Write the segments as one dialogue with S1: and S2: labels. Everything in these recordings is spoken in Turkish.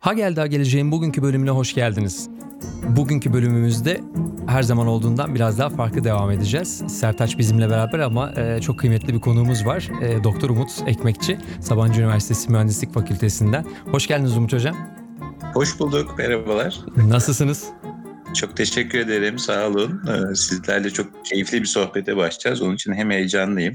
S1: Ha geldi ha geleceğin bugünkü bölümüne hoş geldiniz. Bugünkü bölümümüzde her zaman olduğundan biraz daha farklı devam edeceğiz. Sertaç bizimle beraber ama e, çok kıymetli bir konuğumuz var. E, Doktor Umut Ekmekçi, Sabancı Üniversitesi Mühendislik Fakültesinden. Hoş geldiniz Umut Hocam.
S2: Hoş bulduk, merhabalar.
S1: Nasılsınız?
S2: Çok teşekkür ederim, sağ olun. Ee, Sizlerle çok keyifli bir sohbete başlayacağız. Onun için hem heyecanlıyım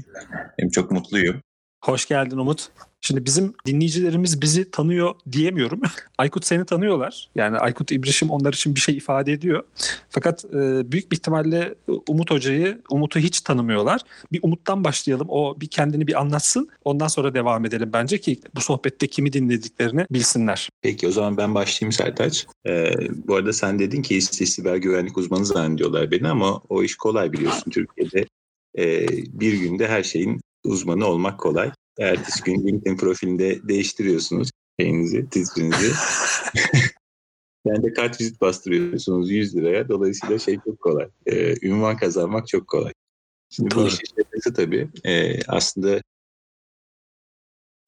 S2: hem çok mutluyum.
S3: Hoş geldin Umut. Şimdi bizim dinleyicilerimiz bizi tanıyor diyemiyorum. Aykut seni tanıyorlar. Yani Aykut İbrişim onlar için bir şey ifade ediyor. Fakat e, büyük bir ihtimalle Umut Hoca'yı, Umut'u hiç tanımıyorlar. Bir Umut'tan başlayalım. O bir kendini bir anlatsın. Ondan sonra devam edelim bence ki bu sohbette kimi dinlediklerini bilsinler.
S2: Peki o zaman ben başlayayım Sertaç. Ee, bu arada sen dedin ki siber güvenlik uzmanı zannediyorlar beni ama o iş kolay biliyorsun Türkiye'de. E, bir günde her şeyin uzmanı olmak kolay. Ertesi gün LinkedIn profilinde değiştiriyorsunuz şeyinizi, titrinizi. Yani de kart vizit bastırıyorsunuz 100 liraya. Dolayısıyla şey çok kolay. Ee, ünvan kazanmak çok kolay. Şimdi Doğru. bu işin şakası tabii. Ee, aslında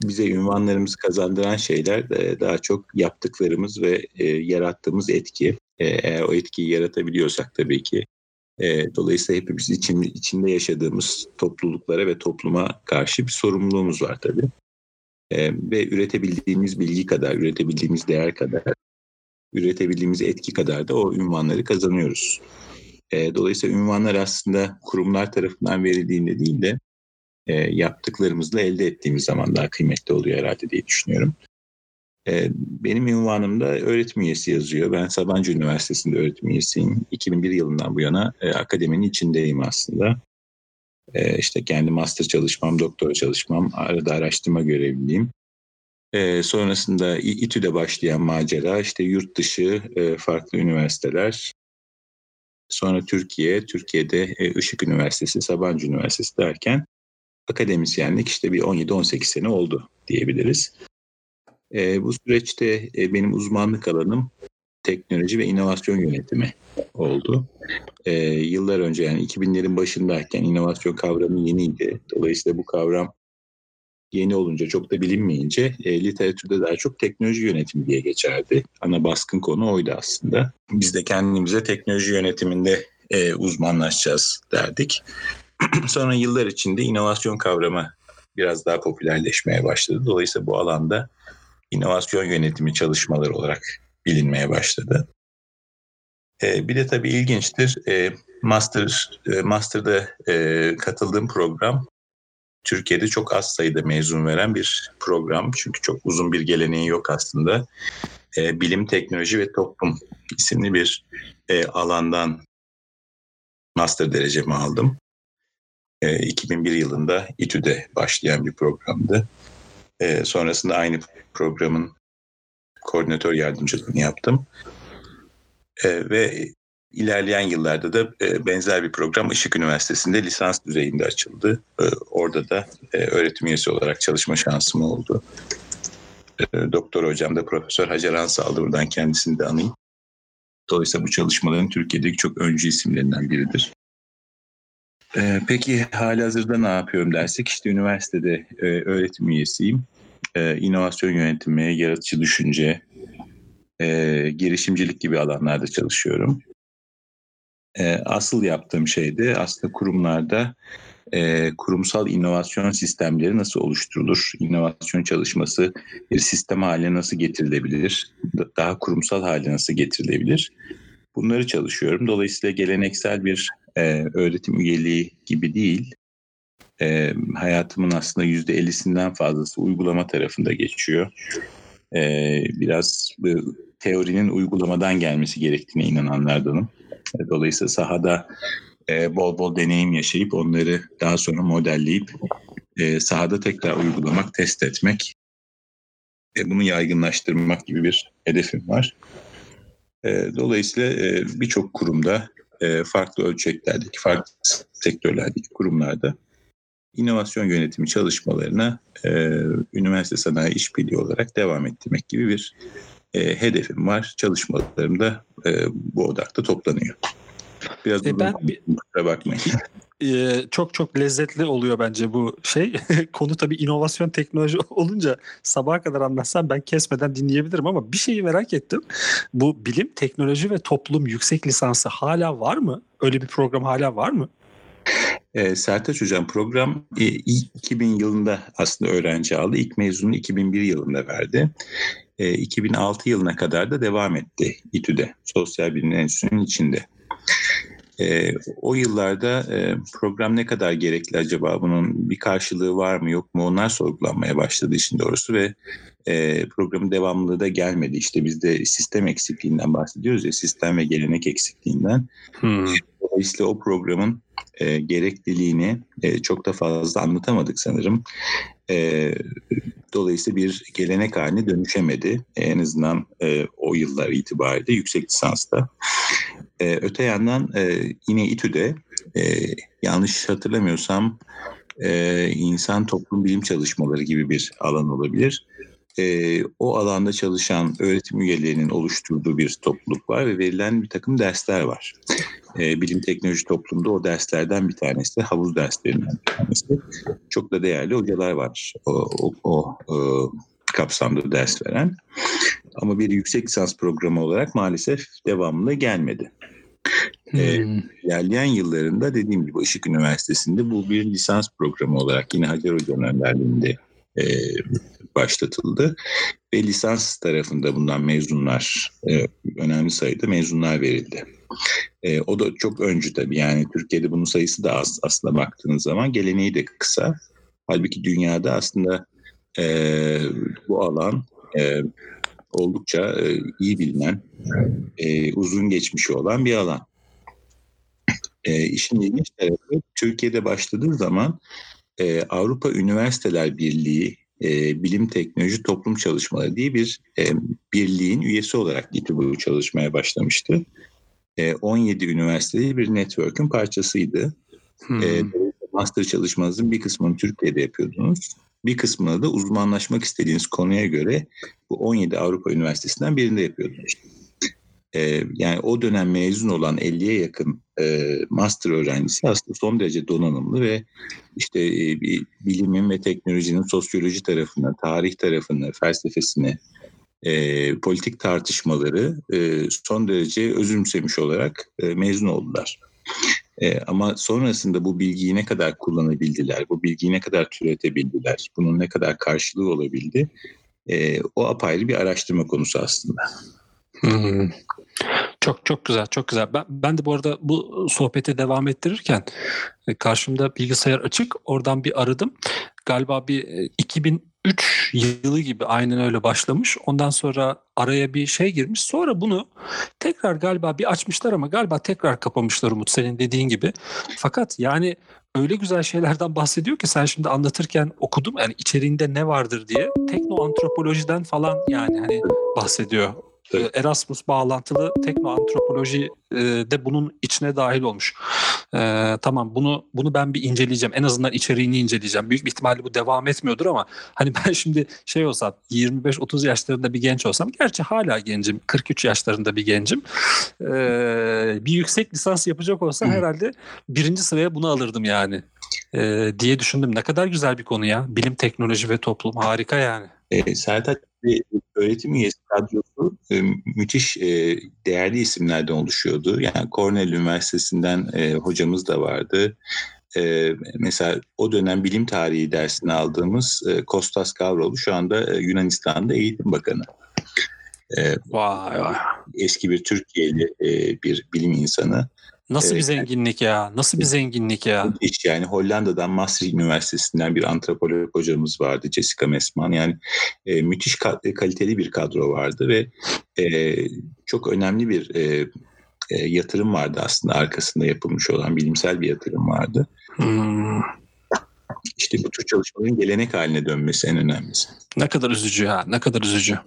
S2: bize ünvanlarımızı kazandıran şeyler de daha çok yaptıklarımız ve e, yarattığımız etki. E, eğer o etkiyi yaratabiliyorsak tabii ki e, dolayısıyla hepimiz için, içinde yaşadığımız topluluklara ve topluma karşı bir sorumluluğumuz var tabii. E, ve üretebildiğimiz bilgi kadar, üretebildiğimiz değer kadar, üretebildiğimiz etki kadar da o ünvanları kazanıyoruz. E, dolayısıyla ünvanlar aslında kurumlar tarafından verildiğinde değil de e, yaptıklarımızla elde ettiğimiz zaman daha kıymetli oluyor herhalde diye düşünüyorum. Ee, benim ünvanımda öğretim üyesi yazıyor. Ben Sabancı Üniversitesi'nde öğretim üyesiyim. 2001 yılından bu yana e, akademinin içindeyim aslında. E, işte kendi master çalışmam, doktora çalışmam, arada araştırma görevliyim. E, sonrasında İTÜ'de başlayan macera, işte yurt dışı farklı üniversiteler, sonra Türkiye, Türkiye'de Işık Üniversitesi, Sabancı Üniversitesi derken akademisyenlik işte bir 17-18 sene oldu diyebiliriz. E, bu süreçte e, benim uzmanlık alanım teknoloji ve inovasyon yönetimi oldu. E, yıllar önce yani 2000'lerin başındayken inovasyon kavramı yeniydi. Dolayısıyla bu kavram yeni olunca çok da bilinmeyince e, literatürde daha çok teknoloji yönetimi diye geçerdi. Ana baskın konu oydu aslında. Biz de kendimize teknoloji yönetiminde e, uzmanlaşacağız derdik. Sonra yıllar içinde inovasyon kavramı biraz daha popülerleşmeye başladı. Dolayısıyla bu alanda inovasyon yönetimi çalışmaları olarak bilinmeye başladı. E, bir de tabii ilginçtir, e, master e, master'da e, katıldığım program Türkiye'de çok az sayıda mezun veren bir program. Çünkü çok uzun bir geleneği yok aslında. E, Bilim, Teknoloji ve Toplum isimli bir e, alandan master derecemi aldım. E, 2001 yılında İTÜ'de başlayan bir programdı. E, sonrasında aynı programın koordinatör yardımcılığını yaptım. E, ve ilerleyen yıllarda da e, benzer bir program Işık Üniversitesi'nde lisans düzeyinde açıldı. E, orada da e, öğretim üyesi olarak çalışma şansım oldu. E, doktor hocam da Profesör Hacer Ansal'dı. Buradan kendisini de anayım. Dolayısıyla bu çalışmaların Türkiye'deki çok öncü isimlerinden biridir. Ee, peki hali hazırda ne yapıyorum dersek işte üniversitede e, öğretim üyesiyim. E, inovasyon yönetimi, yaratıcı düşünce, e, girişimcilik gibi alanlarda çalışıyorum. E, asıl yaptığım şey de aslında kurumlarda e, kurumsal inovasyon sistemleri nasıl oluşturulur? İnovasyon çalışması bir sistem haline nasıl getirilebilir? Daha kurumsal hale nasıl getirilebilir? Bunları çalışıyorum. Dolayısıyla geleneksel bir e, öğretim üyeliği gibi değil, e, hayatımın aslında yüzde ellisinden fazlası uygulama tarafında geçiyor. E, biraz bu, teorinin uygulamadan gelmesi gerektiğine inananlardanım. E, dolayısıyla sahada e, bol bol deneyim yaşayıp onları daha sonra modelleyip e, sahada tekrar uygulamak, test etmek, e, bunu yaygınlaştırmak gibi bir hedefim var. E, dolayısıyla e, birçok kurumda e, farklı ölçeklerdeki, farklı sektörlerdeki kurumlarda inovasyon yönetimi çalışmalarına e, üniversite sanayi işbirliği olarak devam ettirmek gibi bir e, hedefim var. Çalışmalarım da e, bu odakta toplanıyor.
S3: Biraz e ben kusura
S2: bakmayın.
S3: Ee, çok çok lezzetli oluyor bence bu şey. Konu tabii inovasyon teknoloji olunca sabaha kadar anlatsam ben kesmeden dinleyebilirim ama bir şeyi merak ettim. Bu bilim, teknoloji ve toplum yüksek lisansı hala var mı? Öyle bir program hala var mı?
S2: E, Sertaç Hocam program e, 2000 yılında aslında öğrenci aldı. İlk mezunu 2001 yılında verdi. E, 2006 yılına kadar da devam etti İTÜ'de, Sosyal Bilimler Enstitüsü'nün içinde. E, o yıllarda e, program ne kadar gerekli acaba? Bunun bir karşılığı var mı yok mu? Onlar sorgulanmaya başladı işin doğrusu ve e, programın devamlılığı da gelmedi. İşte biz de sistem eksikliğinden bahsediyoruz ya, sistem ve gelenek eksikliğinden.
S3: Hmm.
S2: Dolayısıyla o programın e, gerekliliğini e, çok da fazla anlatamadık sanırım. E, dolayısıyla bir gelenek haline dönüşemedi. E, en azından e, o yıllar itibariyle yüksek lisansta. E, öte yandan e, yine İTÜ'de e, yanlış hatırlamıyorsam e, insan toplum bilim çalışmaları gibi bir alan olabilir. E, o alanda çalışan öğretim üyelerinin oluşturduğu bir topluluk var ve verilen bir takım dersler var. E, bilim teknoloji toplumda o derslerden bir tanesi, havuz derslerinden bir tanesi. Çok da değerli hocalar var o, o, o e, kapsamda ders veren. Ama bir yüksek lisans programı olarak maalesef devamlı gelmedi. E,
S3: Hmm.
S2: ilerleyen yıllarında dediğim gibi Işık Üniversitesi'nde bu bir lisans programı olarak yine Hacer Hoca'nın önderliğinde e, başlatıldı. Ve lisans tarafında bundan mezunlar, e, önemli sayıda mezunlar verildi. E, o da çok öncü tabii yani Türkiye'de bunun sayısı da az aslında baktığınız zaman geleneği de kısa. Halbuki dünyada aslında e, bu alan e, oldukça e, iyi bilinen, e, uzun geçmişi olan bir alan. E, işin ilginç tarafı Türkiye'de başladığı zaman e, Avrupa Üniversiteler Birliği e, Bilim Teknoloji Toplum Çalışmaları diye bir e, birliğin üyesi olarak İTÜ bu çalışmaya başlamıştı. E, 17 üniversiteli bir network'ün parçasıydı.
S3: Hmm.
S2: E, master çalışmanızın bir kısmını Türkiye'de yapıyordunuz. Bir kısmını da uzmanlaşmak istediğiniz konuya göre bu 17 Avrupa Üniversitesi'nden birinde yapıyordunuz. E, yani o dönem mezun olan 50'ye yakın e, master öğrencisi aslında son derece donanımlı ve işte e, bilimin ve teknolojinin sosyoloji tarafını, tarih tarafını, felsefesini, e, politik tartışmaları e, son derece özümsemiş olarak e, mezun oldular. E, ama sonrasında bu bilgiyi ne kadar kullanabildiler, bu bilgiyi ne kadar türetebildiler, bunun ne kadar karşılığı olabildi e, o apayrı bir araştırma konusu aslında.
S3: Hmm. Çok çok güzel, çok güzel. Ben, ben de bu arada bu sohbete devam ettirirken e, karşımda bilgisayar açık. Oradan bir aradım. Galiba bir e, 2000 3 yılı gibi aynen öyle başlamış. Ondan sonra araya bir şey girmiş. Sonra bunu tekrar galiba bir açmışlar ama galiba tekrar kapamışlar Umut senin dediğin gibi. Fakat yani öyle güzel şeylerden bahsediyor ki sen şimdi anlatırken okudum yani içeriğinde ne vardır diye. Teknoantropolojiden falan yani hani bahsediyor. Erasmus bağlantılı teknoantropoloji e, de bunun içine dahil olmuş. E, tamam bunu bunu ben bir inceleyeceğim. En azından içeriğini inceleyeceğim. Büyük bir ihtimalle bu devam etmiyordur ama hani ben şimdi şey olsam 25-30 yaşlarında bir genç olsam gerçi hala gencim 43 yaşlarında bir gencim. E, bir yüksek lisans yapacak olsa
S2: Hı.
S3: herhalde birinci sıraya bunu alırdım yani. E, diye düşündüm. Ne kadar güzel bir konu ya. Bilim, teknoloji ve toplum harika yani.
S2: E, Sertaç bir öğretim üyesi kadrosu e, müthiş e, değerli isimlerden oluşuyordu. Yani Cornell Üniversitesi'nden e, hocamız da vardı. E, mesela o dönem bilim tarihi dersini aldığımız e, Kostas Gavroğlu şu anda e, Yunanistan'da eğitim bakanı. E,
S3: Vay vay.
S2: eski bir Türkiye'li e, bir bilim insanı.
S3: Nasıl bir zenginlik ya. Nasıl bir zenginlik ya.
S2: Müthiş yani Hollanda'dan Maastricht Üniversitesi'nden bir antropolog hocamız vardı Jessica Mesman. Yani e, müthiş ka- kaliteli bir kadro vardı ve e, çok önemli bir e, e, yatırım vardı aslında arkasında yapılmış olan bilimsel bir yatırım vardı.
S3: Hmm.
S2: İşte bu tür çalışmaların gelenek haline dönmesi en önemlisi.
S3: Ne kadar üzücü ha. Ne kadar üzücü.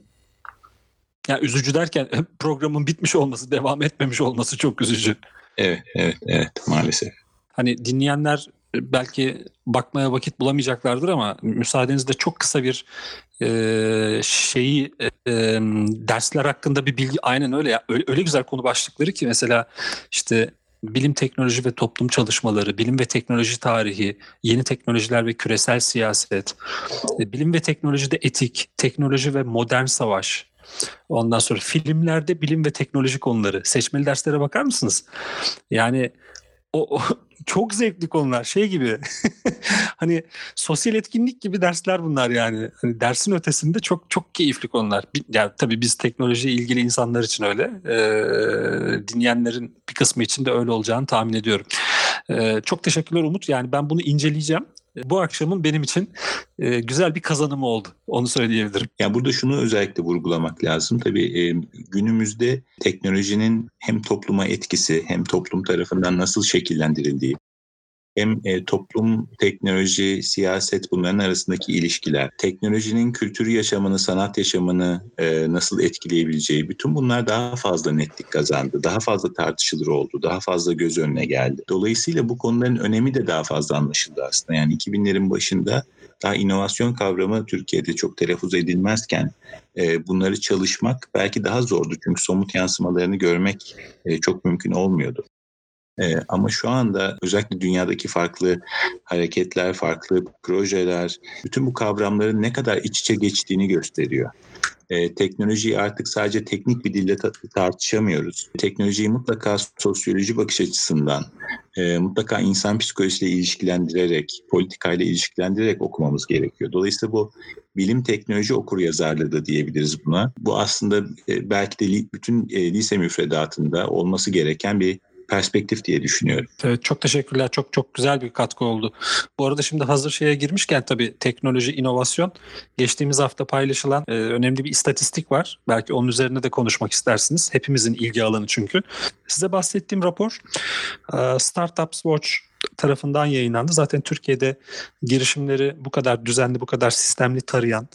S3: Ya üzücü derken programın bitmiş olması, devam etmemiş olması çok üzücü.
S2: Evet, evet, evet maalesef.
S3: Hani dinleyenler e, belki bakmaya vakit bulamayacaklardır ama müsaadenizle çok kısa bir e, şeyi e, e, dersler hakkında bir bilgi aynen öyle ya öyle, öyle güzel konu başlıkları ki mesela işte bilim, teknoloji ve toplum çalışmaları, bilim ve teknoloji tarihi, yeni teknolojiler ve küresel siyaset, e, bilim ve teknolojide etik, teknoloji ve modern savaş, ondan sonra filmlerde bilim ve teknoloji konuları. Seçmeli derslere bakar mısınız? Yani o, o çok zevkli konular. Şey gibi hani sosyal etkinlik gibi dersler bunlar yani. Hani dersin ötesinde çok çok keyifli konular. Yani tabii biz teknoloji ilgili insanlar için öyle. Ee, dinleyenlerin bir kısmı için de öyle olacağını tahmin ediyorum. Ee, çok teşekkürler Umut. Yani ben bunu inceleyeceğim. Bu akşamın benim için e, güzel bir kazanımı oldu. Onu söyleyebilirim.
S2: Yani burada şunu özellikle vurgulamak lazım. Tabii e, günümüzde teknolojinin hem topluma etkisi hem toplum tarafından nasıl şekillendirildiği hem e, toplum, teknoloji, siyaset bunların arasındaki ilişkiler, teknolojinin kültür yaşamını, sanat yaşamını e, nasıl etkileyebileceği bütün bunlar daha fazla netlik kazandı. Daha fazla tartışılır oldu, daha fazla göz önüne geldi. Dolayısıyla bu konuların önemi de daha fazla anlaşıldı aslında. Yani 2000'lerin başında daha inovasyon kavramı Türkiye'de çok telaffuz edilmezken e, bunları çalışmak belki daha zordu. Çünkü somut yansımalarını görmek e, çok mümkün olmuyordu. Ee, ama şu anda özellikle dünyadaki farklı hareketler, farklı projeler, bütün bu kavramların ne kadar iç içe geçtiğini gösteriyor. Ee, teknolojiyi artık sadece teknik bir dille tartışamıyoruz. Teknolojiyi mutlaka sosyoloji bakış açısından, e, mutlaka insan psikolojisiyle ilişkilendirerek, politikayla ilişkilendirerek okumamız gerekiyor. Dolayısıyla bu bilim teknoloji okur yazarlığı da diyebiliriz buna. Bu aslında e, belki de bütün e, lise müfredatında olması gereken bir perspektif diye düşünüyorum.
S3: Evet, çok teşekkürler. Çok çok güzel bir katkı oldu. Bu arada şimdi hazır şeye girmişken tabii teknoloji, inovasyon geçtiğimiz hafta paylaşılan e, önemli bir istatistik var. Belki onun üzerine de konuşmak istersiniz. Hepimizin ilgi alanı çünkü. Size bahsettiğim rapor e, Startups Watch tarafından yayınlandı. Zaten Türkiye'de girişimleri bu kadar düzenli, bu kadar sistemli tarayan,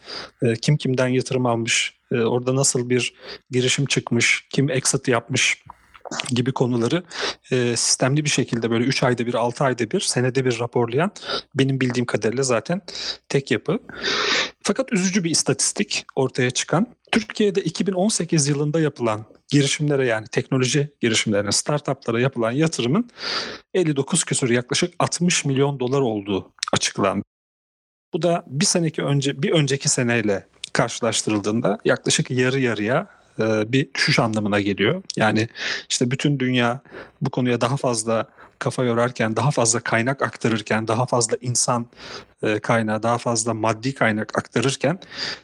S3: e, kim kimden yatırım almış, e, orada nasıl bir girişim çıkmış, kim exit yapmış, gibi konuları e, sistemli bir şekilde böyle 3 ayda bir, 6 ayda bir, senede bir raporlayan benim bildiğim kadarıyla zaten tek yapı. Fakat üzücü bir istatistik ortaya çıkan. Türkiye'de 2018 yılında yapılan girişimlere yani teknoloji girişimlerine, startuplara yapılan yatırımın 59 küsur yaklaşık 60 milyon dolar olduğu açıklandı. Bu da bir seneki önce bir önceki seneyle karşılaştırıldığında yaklaşık yarı yarıya e, bir düşüş anlamına geliyor. Yani işte bütün dünya bu konuya daha fazla kafa yorarken, daha fazla kaynak aktarırken, daha fazla insan e, kaynağı, daha fazla maddi kaynak aktarırken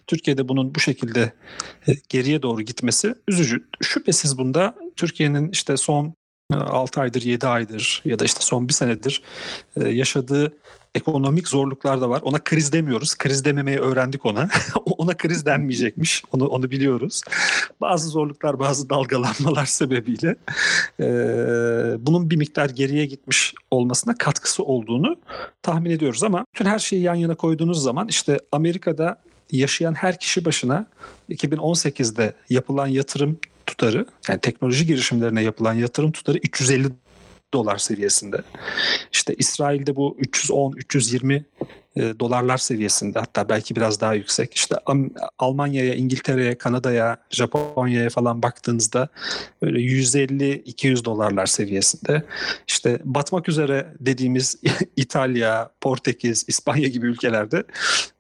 S3: Türkiye'de bunun bu şekilde e, geriye doğru gitmesi üzücü. Şüphesiz bunda Türkiye'nin işte son 6 aydır 7 aydır ya da işte son bir senedir yaşadığı ekonomik zorluklar da var. Ona kriz demiyoruz. Kriz dememeyi öğrendik ona. ona kriz denmeyecekmiş. Onu onu biliyoruz. Bazı zorluklar, bazı dalgalanmalar sebebiyle e, bunun bir miktar geriye gitmiş olmasına katkısı olduğunu tahmin ediyoruz ama bütün her şeyi yan yana koyduğunuz zaman işte Amerika'da yaşayan her kişi başına 2018'de yapılan yatırım tutarı yani teknoloji girişimlerine yapılan yatırım tutarı 350 dolar seviyesinde. İşte İsrail'de bu 310-320 e, dolarlar seviyesinde hatta belki biraz daha yüksek. İşte Almanya'ya, İngiltere'ye, Kanada'ya, Japonya'ya falan baktığınızda böyle 150-200 dolarlar seviyesinde. İşte batmak üzere dediğimiz İtalya, Portekiz, İspanya gibi ülkelerde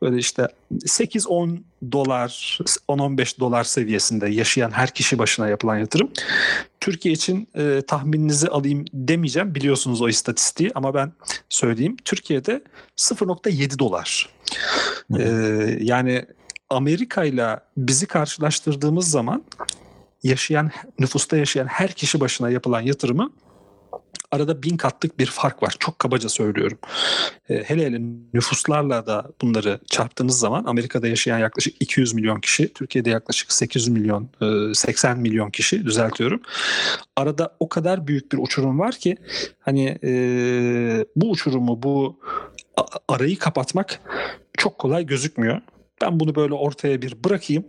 S3: böyle işte 8-10 dolar, 10-15 dolar seviyesinde yaşayan her kişi başına yapılan yatırım. Türkiye için e, tahmininizi alayım demeyeceğim. Biliyorsunuz o istatistiği ama ben söyleyeyim. Türkiye'de 0.7 dolar. E, yani Amerika ile bizi karşılaştırdığımız zaman yaşayan nüfusta yaşayan her kişi başına yapılan yatırımı arada bin katlık bir fark var. Çok kabaca söylüyorum. E, hele hele nüfuslarla da bunları çarptığınız zaman Amerika'da yaşayan yaklaşık 200 milyon kişi, Türkiye'de yaklaşık 800 milyon, e, 80 milyon kişi düzeltiyorum. Arada o kadar büyük bir uçurum var ki hani e, bu uçurumu, bu arayı kapatmak çok kolay gözükmüyor. Ben bunu böyle ortaya bir bırakayım.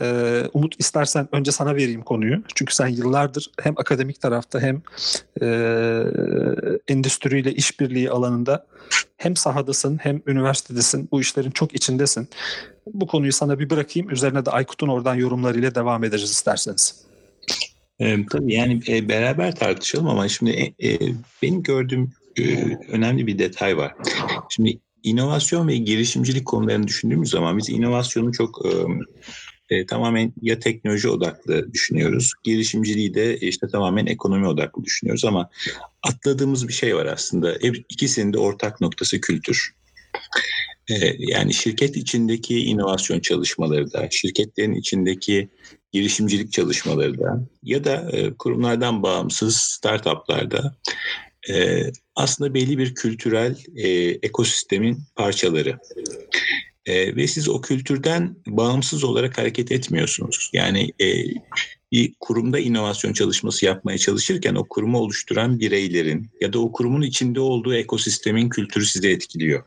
S3: Ee, Umut istersen önce sana vereyim konuyu. Çünkü sen yıllardır hem akademik tarafta hem e, endüstriyle işbirliği alanında hem sahadasın hem üniversitedesin. Bu işlerin çok içindesin. Bu konuyu sana bir bırakayım. Üzerine de Aykut'un oradan yorumlarıyla devam ederiz isterseniz.
S2: E, tabii yani e, beraber tartışalım ama şimdi e, e, benim gördüğüm önemli bir detay var. Şimdi inovasyon ve girişimcilik konularını düşündüğümüz zaman biz inovasyonu çok e, e, tamamen ya teknoloji odaklı düşünüyoruz. Girişimciliği de işte tamamen ekonomi odaklı düşünüyoruz ama atladığımız bir şey var aslında. Hep ikisinin de ortak noktası kültür. E, yani şirket içindeki inovasyon çalışmaları da, şirketlerin içindeki girişimcilik çalışmaları da ya da e, kurumlardan bağımsız startuplarda e, aslında belli bir kültürel e, ekosistemin parçaları. E, ve siz o kültürden bağımsız olarak hareket etmiyorsunuz. Yani e, bir kurumda inovasyon çalışması yapmaya çalışırken o kurumu oluşturan bireylerin ya da o kurumun içinde olduğu ekosistemin kültürü sizi etkiliyor.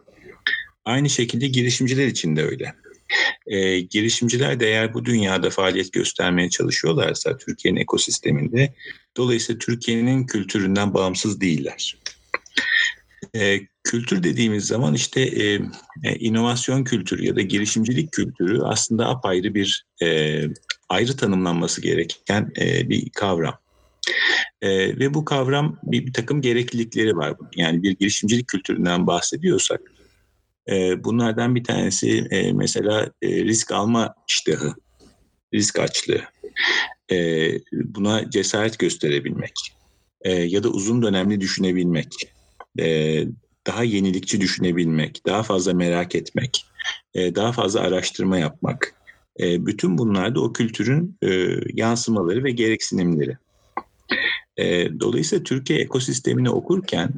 S2: Aynı şekilde girişimciler için de öyle. E, girişimciler de eğer bu dünyada faaliyet göstermeye çalışıyorlarsa Türkiye'nin ekosisteminde dolayısıyla Türkiye'nin kültüründen bağımsız değiller. E, kültür dediğimiz zaman işte e, e, inovasyon kültürü ya da girişimcilik kültürü aslında apayrı bir e, ayrı tanımlanması gereken e, bir kavram. E, ve bu kavram bir, bir takım gereklilikleri var. Yani bir girişimcilik kültüründen bahsediyorsak e, bunlardan bir tanesi e, mesela e, risk alma iştahı, risk açlığı, e, buna cesaret gösterebilmek e, ya da uzun dönemli düşünebilmek, e, daha yenilikçi düşünebilmek, daha fazla merak etmek, e, daha fazla araştırma yapmak. E, bütün bunlar da o kültürün yansımaları ve gereksinimleri. Dolayısıyla Türkiye ekosistemini okurken,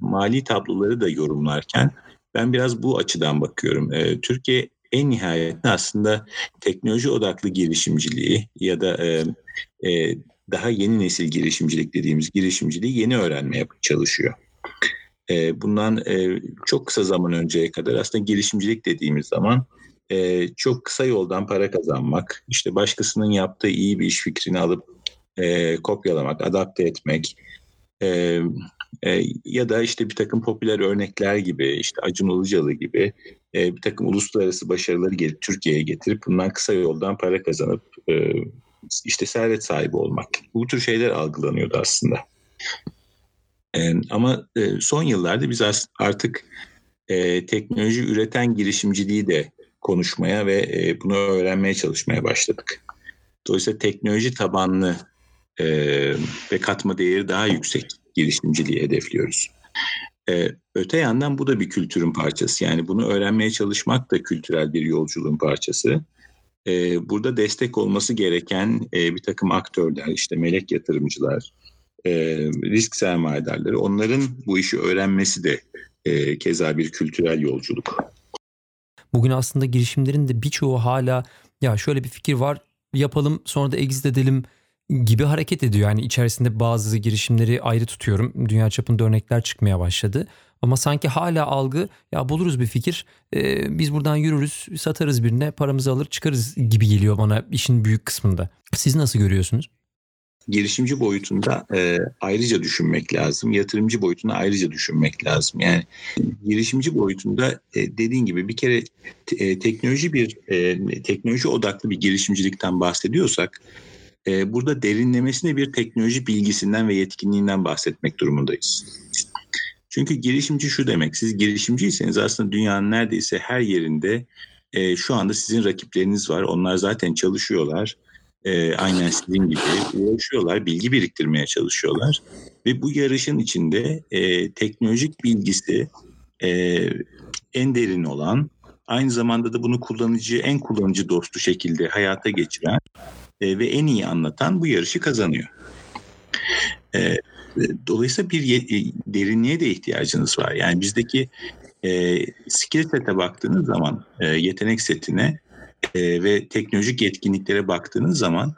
S2: mali tabloları da yorumlarken ben biraz bu açıdan bakıyorum. Türkiye en nihayetinde aslında teknoloji odaklı girişimciliği ya da daha yeni nesil girişimcilik dediğimiz girişimciliği yeni öğrenmeye çalışıyor. E, bundan e, çok kısa zaman önceye kadar aslında girişimcilik dediğimiz zaman e, çok kısa yoldan para kazanmak, işte başkasının yaptığı iyi bir iş fikrini alıp e, kopyalamak, adapte etmek, e, e, ya da işte bir takım popüler örnekler gibi işte Acun Ilıcalı gibi e, bir takım uluslararası başarıları gelip Türkiye'ye getirip bundan kısa yoldan para kazanıp e, işte servet sahibi olmak. Bu tür şeyler algılanıyordu aslında. E, ama e, son yıllarda biz artık e, teknoloji üreten girişimciliği de konuşmaya ve e, bunu öğrenmeye çalışmaya başladık. Dolayısıyla teknoloji tabanlı ve katma değeri daha yüksek girişimciliği hedefliyoruz. Ee, öte yandan bu da bir kültürün parçası. Yani bunu öğrenmeye çalışmak da kültürel bir yolculuğun parçası. Ee, burada destek olması gereken bir takım aktörler, işte melek yatırımcılar, e, risk sermayedarları, onların bu işi öğrenmesi de e, keza bir kültürel yolculuk.
S1: Bugün aslında girişimlerin de birçoğu hala ya şöyle bir fikir var yapalım sonra da exit edelim gibi hareket ediyor. Yani içerisinde bazı girişimleri ayrı tutuyorum. Dünya çapında örnekler çıkmaya başladı. Ama sanki hala algı ya buluruz bir fikir e, biz buradan yürürüz satarız birine paramızı alır çıkarız gibi geliyor bana işin büyük kısmında. Siz nasıl görüyorsunuz?
S2: Girişimci boyutunda e, ayrıca düşünmek lazım. Yatırımcı boyutunda ayrıca düşünmek lazım. Yani girişimci boyutunda e, dediğin gibi bir kere e, teknoloji bir e, teknoloji odaklı bir girişimcilikten bahsediyorsak e, burada derinlemesine bir teknoloji bilgisinden ve yetkinliğinden bahsetmek durumundayız. Çünkü girişimci şu demek, siz girişimciyseniz aslında dünyanın neredeyse her yerinde e, şu anda sizin rakipleriniz var. Onlar zaten çalışıyorlar. E, aynen sizin gibi uğraşıyorlar, bilgi biriktirmeye çalışıyorlar. Ve bu yarışın içinde e, teknolojik bilgisi e, en derin olan, aynı zamanda da bunu kullanıcı, en kullanıcı dostu şekilde hayata geçiren e, ve en iyi anlatan bu yarışı kazanıyor. E, dolayısıyla bir ye, e, derinliğe de ihtiyacınız var. Yani bizdeki e, skill set'e baktığınız zaman, e, yetenek setine e, ve teknolojik yetkinliklere baktığınız zaman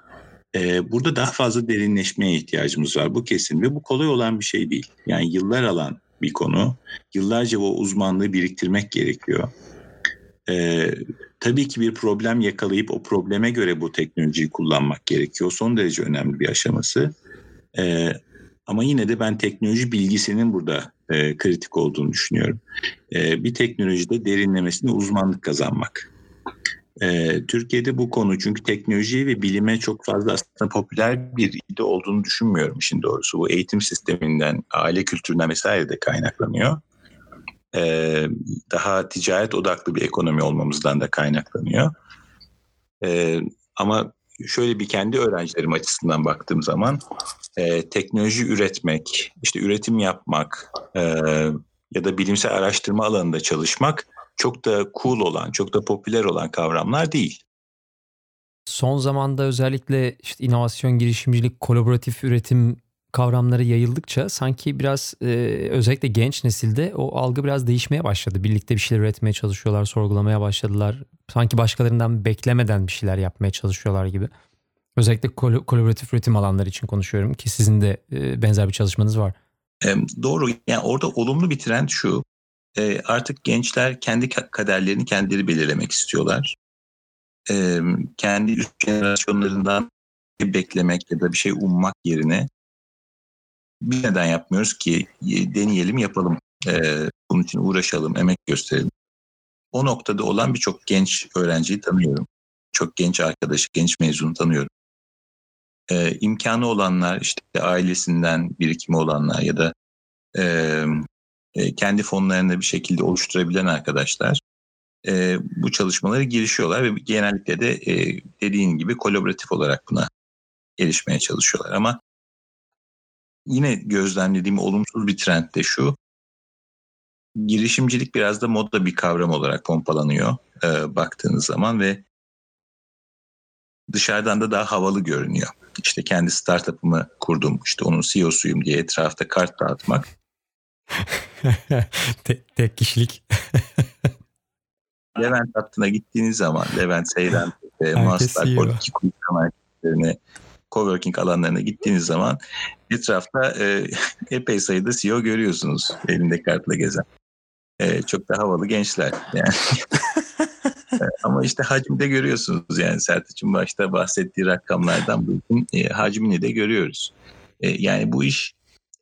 S2: e, burada daha fazla derinleşmeye ihtiyacımız var. Bu kesin ve bu kolay olan bir şey değil. Yani yıllar alan bir konu. Yıllarca o uzmanlığı biriktirmek gerekiyor. Ee, tabii ki bir problem yakalayıp o probleme göre bu teknolojiyi kullanmak gerekiyor. Son derece önemli bir aşaması. Ee, ama yine de ben teknoloji bilgisinin burada e, kritik olduğunu düşünüyorum. Ee, bir teknolojide derinlemesine uzmanlık kazanmak. E, Türkiye'de bu konu çünkü teknoloji ve bilime çok fazla aslında popüler bir ide olduğunu düşünmüyorum işin doğrusu. Bu eğitim sisteminden, aile kültüründen vesaire de kaynaklanıyor. E, daha ticaret odaklı bir ekonomi olmamızdan da kaynaklanıyor. E, ama şöyle bir kendi öğrencilerim açısından baktığım zaman e, teknoloji üretmek, işte üretim yapmak e, ya da bilimsel araştırma alanında çalışmak çok da cool olan, çok da popüler olan kavramlar değil.
S1: Son zamanda özellikle işte inovasyon, girişimcilik, kolaboratif üretim kavramları yayıldıkça sanki biraz e, özellikle genç nesilde o algı biraz değişmeye başladı. Birlikte bir şeyler üretmeye çalışıyorlar, sorgulamaya başladılar. Sanki başkalarından beklemeden bir şeyler yapmaya çalışıyorlar gibi. Özellikle kol- kolaboratif üretim alanları için konuşuyorum ki sizin de e, benzer bir çalışmanız var.
S2: E, doğru. Yani orada olumlu bir trend şu. E, artık gençler kendi kaderlerini kendileri belirlemek istiyorlar. E, kendi üst jenerasyonlarından beklemek ya da bir şey ummak yerine bir neden yapmıyoruz ki deneyelim yapalım. E, bunun için uğraşalım, emek gösterelim. O noktada olan birçok genç öğrenciyi tanıyorum. Çok genç arkadaşı, genç mezunu tanıyorum. E, imkanı olanlar, işte ailesinden birikimi olanlar ya da e, e, kendi fonlarını bir şekilde oluşturabilen arkadaşlar e, bu çalışmalara girişiyorlar ve genellikle de e, dediğin gibi kolaboratif olarak buna erişmeye çalışıyorlar. Ama yine gözlemlediğim olumsuz bir trend de şu. Girişimcilik biraz da modda bir kavram olarak pompalanıyor e, baktığınız zaman ve dışarıdan da daha havalı görünüyor. İşte kendi startup'ımı kurdum, işte onun CEO'suyum diye etrafta kart dağıtmak.
S1: tek, tek kişilik.
S2: Levent hattına gittiğiniz zaman Levent Seyran ve Master Politik Kulüpler Merkezlerine coworking alanlarına gittiğiniz zaman etrafta e, epey sayıda CEO görüyorsunuz elinde kartla gezen. E, çok da havalı gençler. Yani. Ama işte hacimde görüyorsunuz yani Sertaç'ın başta bahsettiği rakamlardan bugün e, hacmini de görüyoruz. E, yani bu iş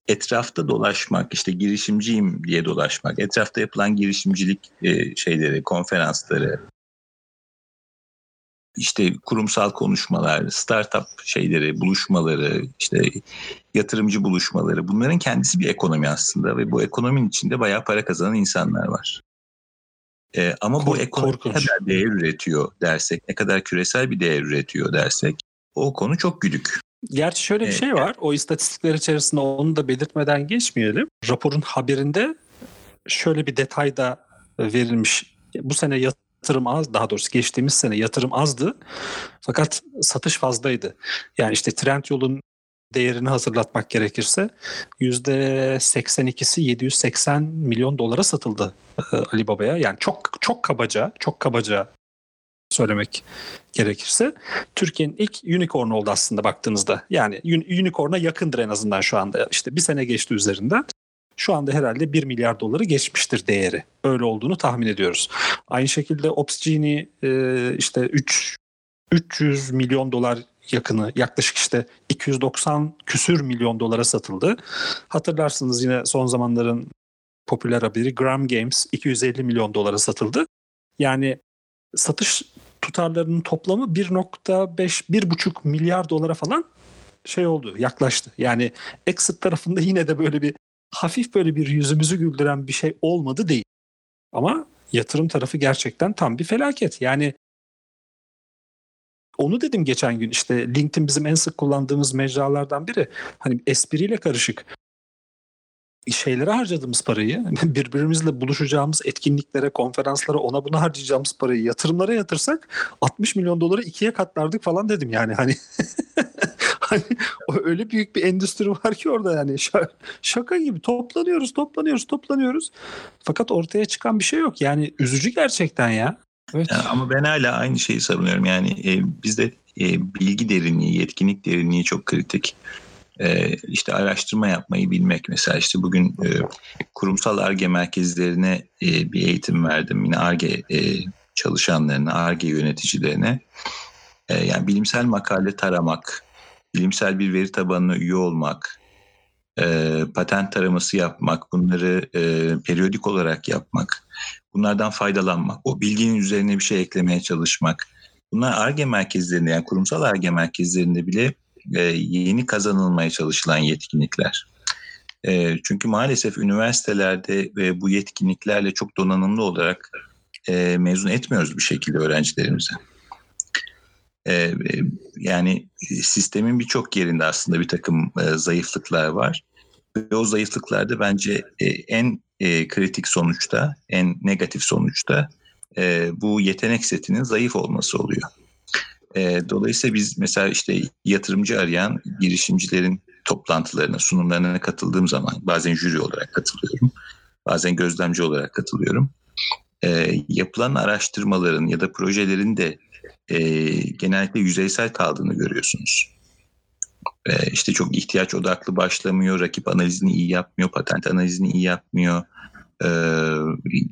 S2: etrafta dolaşmak, işte girişimciyim diye dolaşmak, etrafta yapılan girişimcilik e, şeyleri, konferansları, işte kurumsal konuşmalar, startup şeyleri, buluşmaları, işte yatırımcı buluşmaları bunların kendisi bir ekonomi aslında ve bu ekonominin içinde bayağı para kazanan insanlar var. Ee, ama Kork, bu ekonomi korkunç. ne kadar değer üretiyor dersek, ne kadar küresel bir değer üretiyor dersek o konu çok güdük.
S3: Gerçi şöyle bir şey var. O istatistikler içerisinde onu da belirtmeden geçmeyelim. Raporun haberinde şöyle bir detay da verilmiş. Bu sene yatırım az, daha doğrusu geçtiğimiz sene yatırım azdı. Fakat satış fazlaydı. Yani işte Trendyol'un değerini hazırlatmak gerekirse %82'si 780 milyon dolara satıldı e, Alibaba'ya. Yani çok çok kabaca, çok kabaca söylemek gerekirse Türkiye'nin ilk unicorn oldu aslında baktığınızda. Yani unicorn'a yakındır en azından şu anda. İşte bir sene geçti üzerinden. Şu anda herhalde 1 milyar doları geçmiştir değeri. Öyle olduğunu tahmin ediyoruz. Aynı şekilde Opsgenie işte 3 300 milyon dolar yakını yaklaşık işte 290 küsür milyon dolara satıldı. Hatırlarsınız yine son zamanların popüler haberi Gram Games 250 milyon dolara satıldı. Yani satış tutarlarının toplamı 1.5 1.5 milyar dolara falan şey oldu yaklaştı. Yani exit tarafında yine de böyle bir hafif böyle bir yüzümüzü güldüren bir şey olmadı değil. Ama yatırım tarafı gerçekten tam bir felaket. Yani onu dedim geçen gün işte LinkedIn bizim en sık kullandığımız mecralardan biri. Hani espriyle karışık şeylere harcadığımız parayı, birbirimizle buluşacağımız etkinliklere, konferanslara, ona buna harcayacağımız parayı yatırımlara yatırsak 60 milyon doları ikiye katlardık falan dedim yani hani. hani öyle büyük bir endüstri var ki orada yani şaka gibi toplanıyoruz, toplanıyoruz, toplanıyoruz. Fakat ortaya çıkan bir şey yok. Yani üzücü gerçekten ya.
S2: Evet. Yani ama ben hala aynı şeyi savunuyorum. Yani e, bizde e, bilgi derinliği, yetkinlik derinliği çok kritik. E, işte araştırma yapmayı bilmek. Mesela işte bugün e, kurumsal ARGE merkezlerine e, bir eğitim verdim. Yine ARGE çalışanlarına, ARGE yöneticilerine. E, yani bilimsel makale taramak, bilimsel bir veri tabanına üye olmak, patent taraması yapmak, bunları periyodik olarak yapmak, bunlardan faydalanmak, o bilginin üzerine bir şey eklemeye çalışmak. Bunlar ARGE merkezlerinde yani kurumsal ARGE merkezlerinde bile e, yeni kazanılmaya çalışılan yetkinlikler. E, çünkü maalesef üniversitelerde ve bu yetkinliklerle çok donanımlı olarak e, mezun etmiyoruz bir şekilde öğrencilerimize. E, yani sistemin birçok yerinde aslında bir takım e, zayıflıklar var. Ve o zayıflıklarda bence e, en e, kritik sonuçta, en negatif sonuçta e, bu yetenek setinin zayıf olması oluyor. E, dolayısıyla biz mesela işte yatırımcı arayan girişimcilerin toplantılarına, sunumlarına katıldığım zaman bazen jüri olarak katılıyorum, bazen gözlemci olarak katılıyorum. E, yapılan araştırmaların ya da projelerin de e, genellikle yüzeysel kaldığını görüyorsunuz. E, işte çok ihtiyaç odaklı başlamıyor, rakip analizini iyi yapmıyor, patent analizini iyi yapmıyor.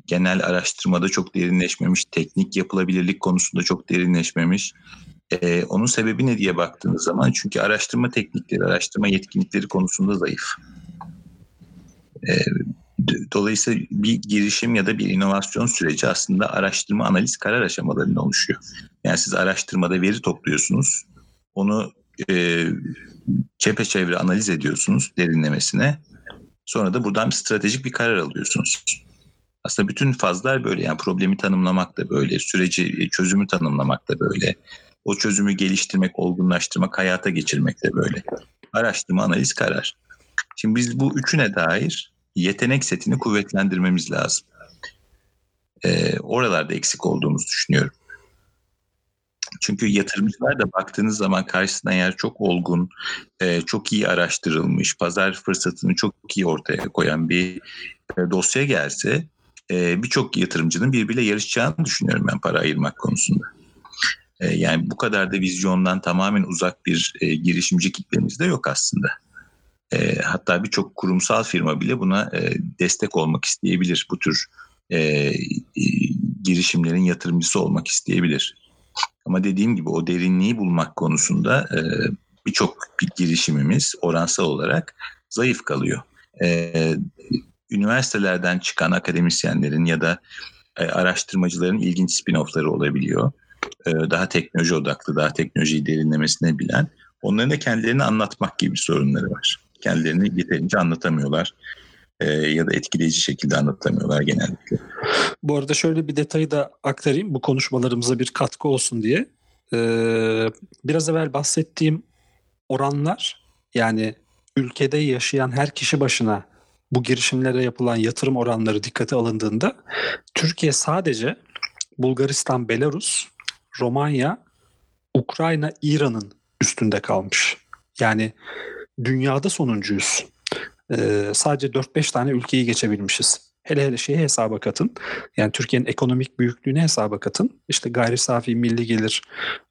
S2: Genel araştırmada çok derinleşmemiş, teknik yapılabilirlik konusunda çok derinleşmemiş. E, onun sebebi ne diye baktığınız zaman çünkü araştırma teknikleri, araştırma yetkinlikleri konusunda zayıf. E, dolayısıyla bir girişim ya da bir inovasyon süreci aslında araştırma, analiz, karar aşamalarında oluşuyor. Yani siz araştırmada veri topluyorsunuz, onu e, çepeçevre analiz ediyorsunuz derinlemesine. Sonra da buradan bir stratejik bir karar alıyorsunuz. Aslında bütün fazlar böyle yani problemi tanımlamak da böyle, süreci çözümü tanımlamak da böyle. O çözümü geliştirmek, olgunlaştırmak, hayata geçirmek de böyle. Araştırma, analiz, karar. Şimdi biz bu üçüne dair yetenek setini kuvvetlendirmemiz lazım. Ee, oralarda eksik olduğumuzu düşünüyorum. Çünkü yatırımcılar da baktığınız zaman karşısına yer çok olgun, e, çok iyi araştırılmış, pazar fırsatını çok iyi ortaya koyan bir e, dosya gelse e, birçok yatırımcının birbiriyle yarışacağını düşünüyorum ben para ayırmak konusunda. Yani bu kadar da vizyondan tamamen uzak bir girişimci kitlemiz de yok aslında. Hatta birçok kurumsal firma bile buna destek olmak isteyebilir. Bu tür girişimlerin yatırımcısı olmak isteyebilir. Ama dediğim gibi o derinliği bulmak konusunda e, birçok bir girişimimiz oransal olarak zayıf kalıyor. E, üniversitelerden çıkan akademisyenlerin ya da e, araştırmacıların ilginç spin-off'ları olabiliyor. E, daha teknoloji odaklı, daha teknolojiyi derinlemesine bilen. Onların da kendilerini anlatmak gibi sorunları var. Kendilerini yeterince anlatamıyorlar e, ya da etkileyici şekilde anlatamıyorlar genellikle.
S3: Bu arada şöyle bir detayı da aktarayım bu konuşmalarımıza bir katkı olsun diye. Ee, biraz evvel bahsettiğim oranlar yani ülkede yaşayan her kişi başına bu girişimlere yapılan yatırım oranları dikkate alındığında Türkiye sadece Bulgaristan, Belarus, Romanya, Ukrayna, İran'ın üstünde kalmış. Yani dünyada sonuncuyuz. Ee, sadece 4-5 tane ülkeyi geçebilmişiz. Hele hele şeyi hesaba katın. Yani Türkiye'nin ekonomik büyüklüğünü hesaba katın. İşte gayri safi milli gelir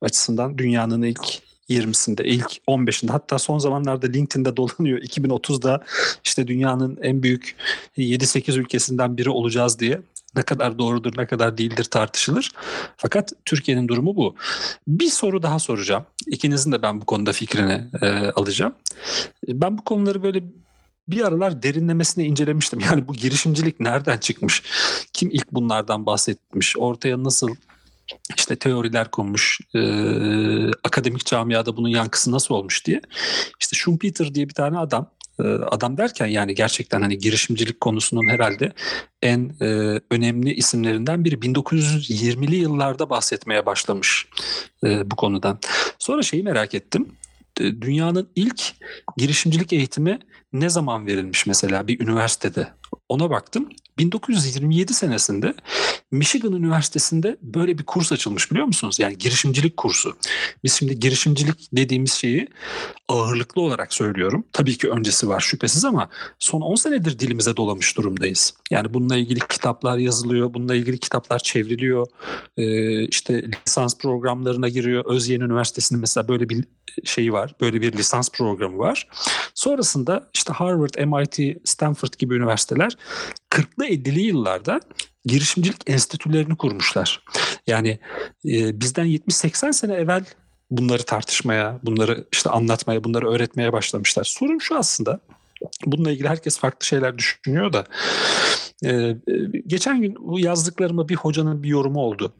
S3: açısından dünyanın ilk 20'sinde, ilk 15'inde hatta son zamanlarda LinkedIn'de dolanıyor. 2030'da işte dünyanın en büyük 7-8 ülkesinden biri olacağız diye. Ne kadar doğrudur, ne kadar değildir tartışılır. Fakat Türkiye'nin durumu bu. Bir soru daha soracağım. İkinizin de ben bu konuda fikrini e, alacağım. Ben bu konuları böyle bir aralar derinlemesine incelemiştim. Yani bu girişimcilik nereden çıkmış? Kim ilk bunlardan bahsetmiş? Ortaya nasıl işte teoriler konmuş, e, akademik camiada bunun yankısı nasıl olmuş diye. İşte Schumpeter diye bir tane adam, e, adam derken yani gerçekten hani girişimcilik konusunun herhalde en e, önemli isimlerinden biri 1920'li yıllarda bahsetmeye başlamış e, bu konudan. Sonra şeyi merak ettim. Dünyanın ilk girişimcilik eğitimi ne zaman verilmiş mesela bir üniversitede? Ona baktım. 1927 senesinde Michigan Üniversitesi'nde böyle bir kurs açılmış biliyor musunuz? Yani girişimcilik kursu. Biz şimdi girişimcilik dediğimiz şeyi ağırlıklı olarak söylüyorum. Tabii ki öncesi var şüphesiz ama son 10 senedir dilimize dolamış durumdayız. Yani bununla ilgili kitaplar yazılıyor, bununla ilgili kitaplar çevriliyor. Ee, işte lisans programlarına giriyor. Özyeğin Üniversitesi'nin mesela böyle bir şeyi var. Böyle bir lisans programı var. Sonrasında işte Harvard, MIT, Stanford gibi üniversiteler 40'lı 50'li yıllarda girişimcilik enstitülerini kurmuşlar. Yani e, bizden 70-80 sene evvel bunları tartışmaya, bunları işte anlatmaya, bunları öğretmeye başlamışlar. Sorun şu aslında. Bununla ilgili herkes farklı şeyler düşünüyor da. Ee, geçen gün bu yazdıklarıma bir hocanın bir yorumu oldu.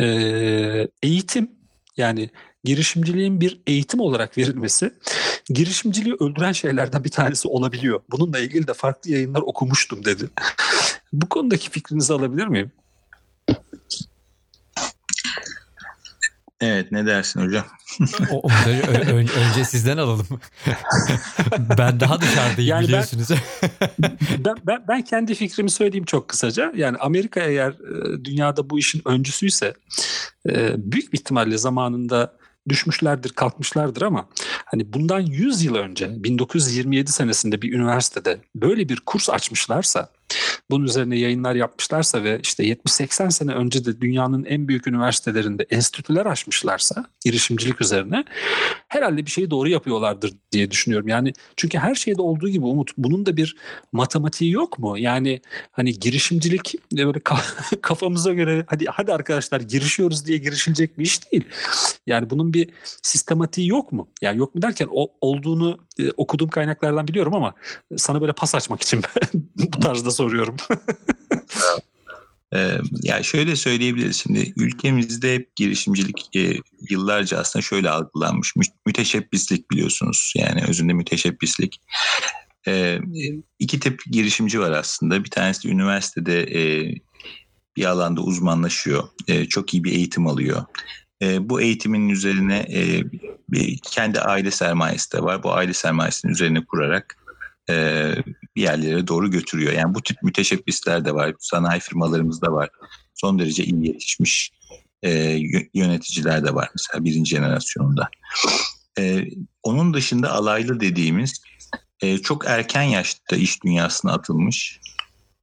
S3: Ee, eğitim yani girişimciliğin bir eğitim olarak verilmesi girişimciliği öldüren şeylerden bir tanesi olabiliyor. Bununla ilgili de farklı yayınlar okumuştum dedi. Bu konudaki fikrinizi alabilir miyim?
S2: Evet ne dersin hocam?
S1: O, onları ö- ö- önce sizden alalım. ben daha dışarıdayım
S3: Yani ben-
S1: biliyorsunuz.
S3: ben, ben, ben kendi fikrimi söyleyeyim çok kısaca. Yani Amerika eğer e, dünyada bu işin öncüsüyse e, büyük bir ihtimalle zamanında düşmüşlerdir, kalkmışlardır ama hani bundan 100 yıl önce 1927 senesinde bir üniversitede böyle bir kurs açmışlarsa bunun üzerine yayınlar yapmışlarsa ve işte 70-80 sene önce de dünyanın en büyük üniversitelerinde enstitüler açmışlarsa girişimcilik üzerine herhalde bir şeyi doğru yapıyorlardır diye düşünüyorum. Yani çünkü her şeyde olduğu gibi Umut bunun da bir matematiği yok mu? Yani hani girişimcilik böyle ka- kafamıza göre hadi hadi arkadaşlar girişiyoruz diye girişilecek bir iş değil. Yani bunun bir sistematiği yok mu? Yani yok mu derken o, olduğunu e, okuduğum kaynaklardan biliyorum ama sana böyle pas açmak için bu tarzda soruyorum.
S2: Ee, ya şöyle söyleyebiliriz şimdi ülkemizde hep girişimcilik e, yıllarca aslında şöyle algılanmış Mü- müteşebbislik biliyorsunuz yani özünde müteşebbislik. Ee, iki tip girişimci var aslında bir tanesi de üniversitede e, bir alanda uzmanlaşıyor E, çok iyi bir eğitim alıyor. E, bu eğitimin üzerine e, bir, kendi aile sermayesi de var bu aile sermayesinin üzerine kurarak e, bir yerlere doğru götürüyor. Yani bu tip müteşebbisler de var. Sanayi firmalarımızda var. Son derece iyi yetişmiş e, yö- yöneticiler de var mesela birinci jenerasyonunda. E, onun dışında alaylı dediğimiz e, çok erken yaşta iş dünyasına atılmış.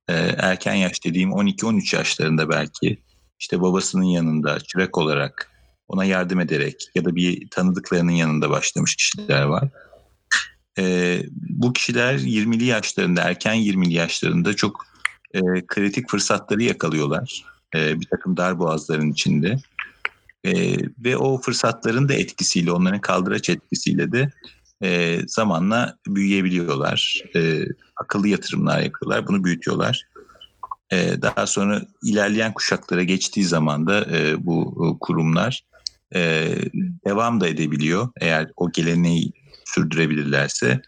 S2: E, erken yaş dediğim 12-13 yaşlarında belki işte babasının yanında çırak olarak ona yardım ederek ya da bir tanıdıklarının yanında başlamış kişiler var. E, bu kişiler 20'li yaşlarında, erken 20'li yaşlarında çok e, kritik fırsatları yakalıyorlar. E, bir takım darboğazların içinde. E, ve o fırsatların da etkisiyle, onların kaldıraç etkisiyle de e, zamanla büyüyebiliyorlar. E, akıllı yatırımlar yapıyorlar, bunu büyütüyorlar. E, daha sonra ilerleyen kuşaklara geçtiği zaman da e, bu e, kurumlar e, devam da edebiliyor. Eğer o geleneği sürdürebilirlerse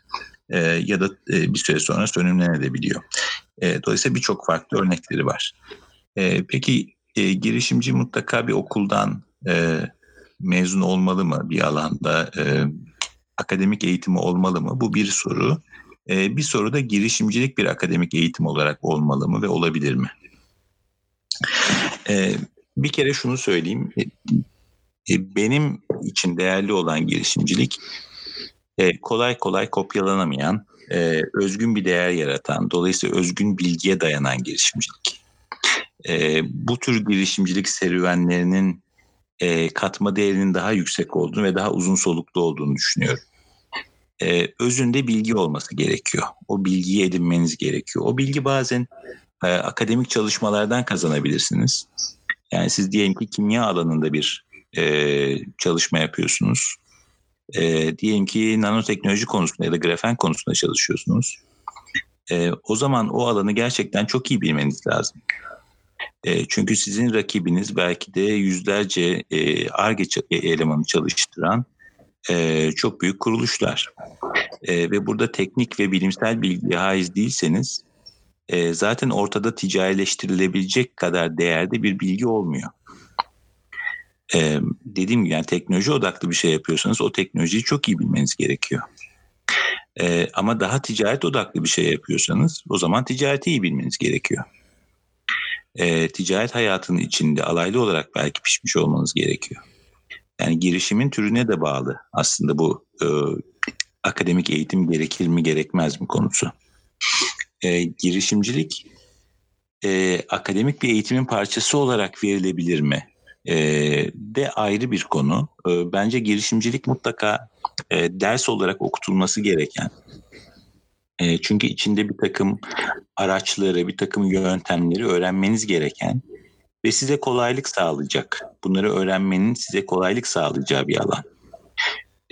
S2: e, ya da e, bir süre sonra sönümlenebiliyor. E, dolayısıyla birçok farklı örnekleri var. E, peki e, girişimci mutlaka bir okuldan e, mezun olmalı mı bir alanda? E, akademik eğitimi olmalı mı? Bu bir soru. E, bir soru da girişimcilik bir akademik eğitim olarak olmalı mı ve olabilir mi? E, bir kere şunu söyleyeyim. E, benim için değerli olan girişimcilik e, kolay kolay kopyalanamayan, e, özgün bir değer yaratan, dolayısıyla özgün bilgiye dayanan girişimcilik. Bu tür girişimcilik serüvenlerinin katma değerinin daha yüksek olduğunu ve daha uzun soluklu olduğunu düşünüyorum. Özünde bilgi olması gerekiyor. O bilgiyi edinmeniz gerekiyor. O bilgi bazen akademik çalışmalardan kazanabilirsiniz. Yani siz diyelim ki kimya alanında bir e, çalışma yapıyorsunuz. E, diyelim ki nanoteknoloji konusunda ya da grafen konusunda çalışıyorsunuz. E, o zaman o alanı gerçekten çok iyi bilmeniz lazım. E, çünkü sizin rakibiniz belki de yüzlerce e, ARGE elemanı çalıştıran e, çok büyük kuruluşlar. E, ve burada teknik ve bilimsel bilgiye haiz değilseniz e, zaten ortada ticarileştirilebilecek kadar değerde bir bilgi olmuyor. Ee, dediğim gibi yani teknoloji odaklı bir şey yapıyorsanız o teknolojiyi çok iyi bilmeniz gerekiyor. Ee, ama daha ticaret odaklı bir şey yapıyorsanız o zaman ticareti iyi bilmeniz gerekiyor. Ee, ticaret hayatının içinde alaylı olarak belki pişmiş olmanız gerekiyor. Yani girişimin türüne de bağlı aslında bu e, akademik eğitim gerekir mi gerekmez mi konusu. E, girişimcilik e, akademik bir eğitimin parçası olarak verilebilir mi? E, de ayrı bir konu. E, bence girişimcilik mutlaka e, ders olarak okutulması gereken. E, çünkü içinde bir takım araçları, bir takım yöntemleri öğrenmeniz gereken ve size kolaylık sağlayacak. Bunları öğrenmenin size kolaylık sağlayacağı bir alan.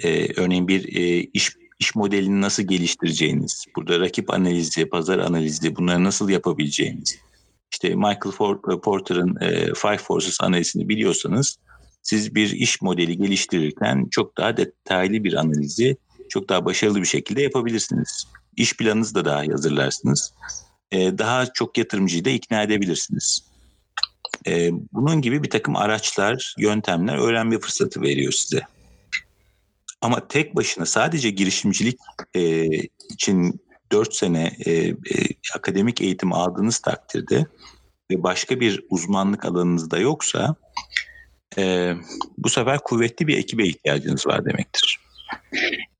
S2: E, örneğin bir e, iş iş modelini nasıl geliştireceğiniz, burada rakip analizi, pazar analizi bunları nasıl yapabileceğiniz, işte Michael Porter'ın e, Five Forces analizini biliyorsanız siz bir iş modeli geliştirirken çok daha detaylı bir analizi çok daha başarılı bir şekilde yapabilirsiniz. İş planınızı da daha hazırlarsınız. E, daha çok yatırımcıyı da ikna edebilirsiniz. E, bunun gibi bir takım araçlar, yöntemler öğrenme fırsatı veriyor size. Ama tek başına sadece girişimcilik e, için 4 sene e, e, akademik eğitim aldığınız takdirde ve başka bir uzmanlık alanınızda yoksa e, bu sefer kuvvetli bir ekibe ihtiyacınız var demektir.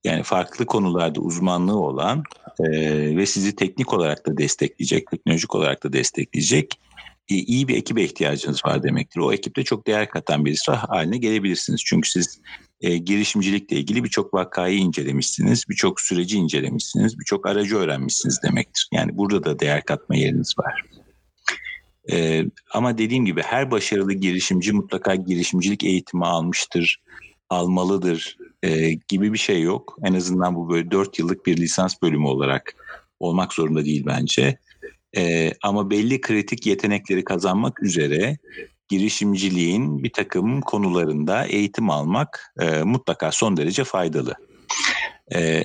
S2: Yani farklı konularda uzmanlığı olan e, ve sizi teknik olarak da destekleyecek, teknolojik olarak da destekleyecek e, iyi bir ekibe ihtiyacınız var demektir. O ekipte çok değer katan birisi haline gelebilirsiniz. Çünkü siz e, girişimcilikle ilgili birçok vakayı incelemişsiniz, birçok süreci incelemişsiniz, birçok aracı öğrenmişsiniz demektir. Yani burada da değer katma yeriniz var. E, ama dediğim gibi her başarılı girişimci mutlaka girişimcilik eğitimi almıştır, almalıdır e, gibi bir şey yok. En azından bu böyle dört yıllık bir lisans bölümü olarak olmak zorunda değil bence. E, ama belli kritik yetenekleri kazanmak üzere girişimciliğin bir takım konularında eğitim almak e, mutlaka son derece faydalı. E,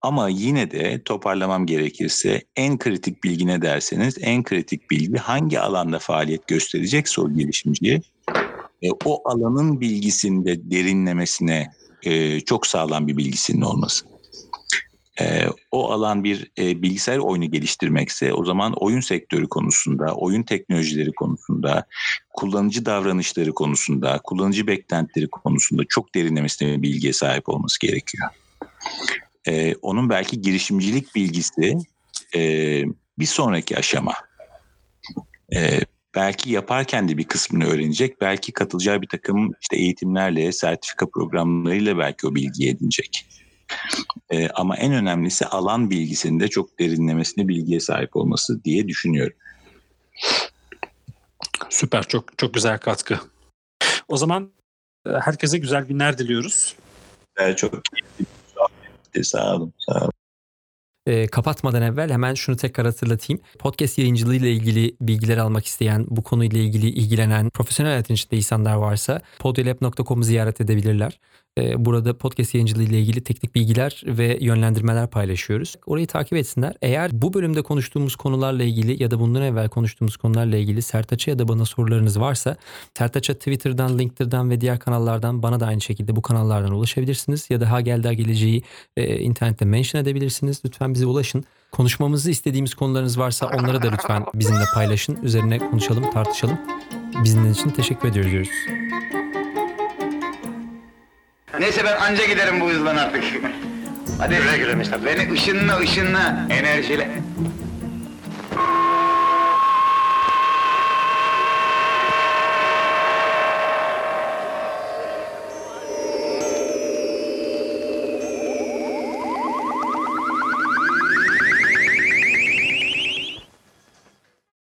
S2: ama yine de toparlamam gerekirse en kritik bilgi ne derseniz en kritik bilgi hangi alanda faaliyet gösterecekse o girişimciye e, o alanın bilgisinde derinlemesine e, çok sağlam bir bilgisinin olması. E, o alan bir e, bilgisayar oyunu geliştirmekse o zaman oyun sektörü konusunda, oyun teknolojileri konusunda, kullanıcı davranışları konusunda, kullanıcı beklentileri konusunda çok derinlemesine bir bilgiye sahip olması gerekiyor. E, onun belki girişimcilik bilgisi e, bir sonraki aşama. E, belki yaparken de bir kısmını öğrenecek. Belki katılacağı bir takım işte eğitimlerle, sertifika programlarıyla belki o bilgiyi edinecek. Ee, ama en önemlisi alan bilgisinde çok derinlemesine bilgiye sahip olması diye düşünüyorum.
S3: Süper, çok çok güzel katkı. O zaman e, herkese güzel günler diliyoruz.
S2: Çok keyifli Sağ olun. Sağ olun.
S1: E, kapatmadan evvel hemen şunu tekrar hatırlatayım. Podcast yayıncılığı ile ilgili bilgiler almak isteyen, bu konuyla ilgili ilgilenen profesyonel hayatın içinde insanlar varsa podyolab.com'u ziyaret edebilirler. E, burada podcast yayıncılığı ile ilgili teknik bilgiler ve yönlendirmeler paylaşıyoruz. Orayı takip etsinler. Eğer bu bölümde konuştuğumuz konularla ilgili ya da bundan evvel konuştuğumuz konularla ilgili Sertaç'a ya da bana sorularınız varsa Sertaç'a Twitter'dan, LinkedIn'dan ve diğer kanallardan bana da aynı şekilde bu kanallardan ulaşabilirsiniz. Ya da ha geldi geleceği e, internette mention edebilirsiniz. Lütfen bize ulaşın. Konuşmamızı istediğimiz konularınız varsa onları da lütfen bizimle paylaşın. Üzerine konuşalım, tartışalım. Bizimle için teşekkür ediyoruz diyoruz.
S4: Neyse ben anca giderim bu hızdan artık. Hadi güle güle Mustafa. Beni ışınla ışınla enerjiyle.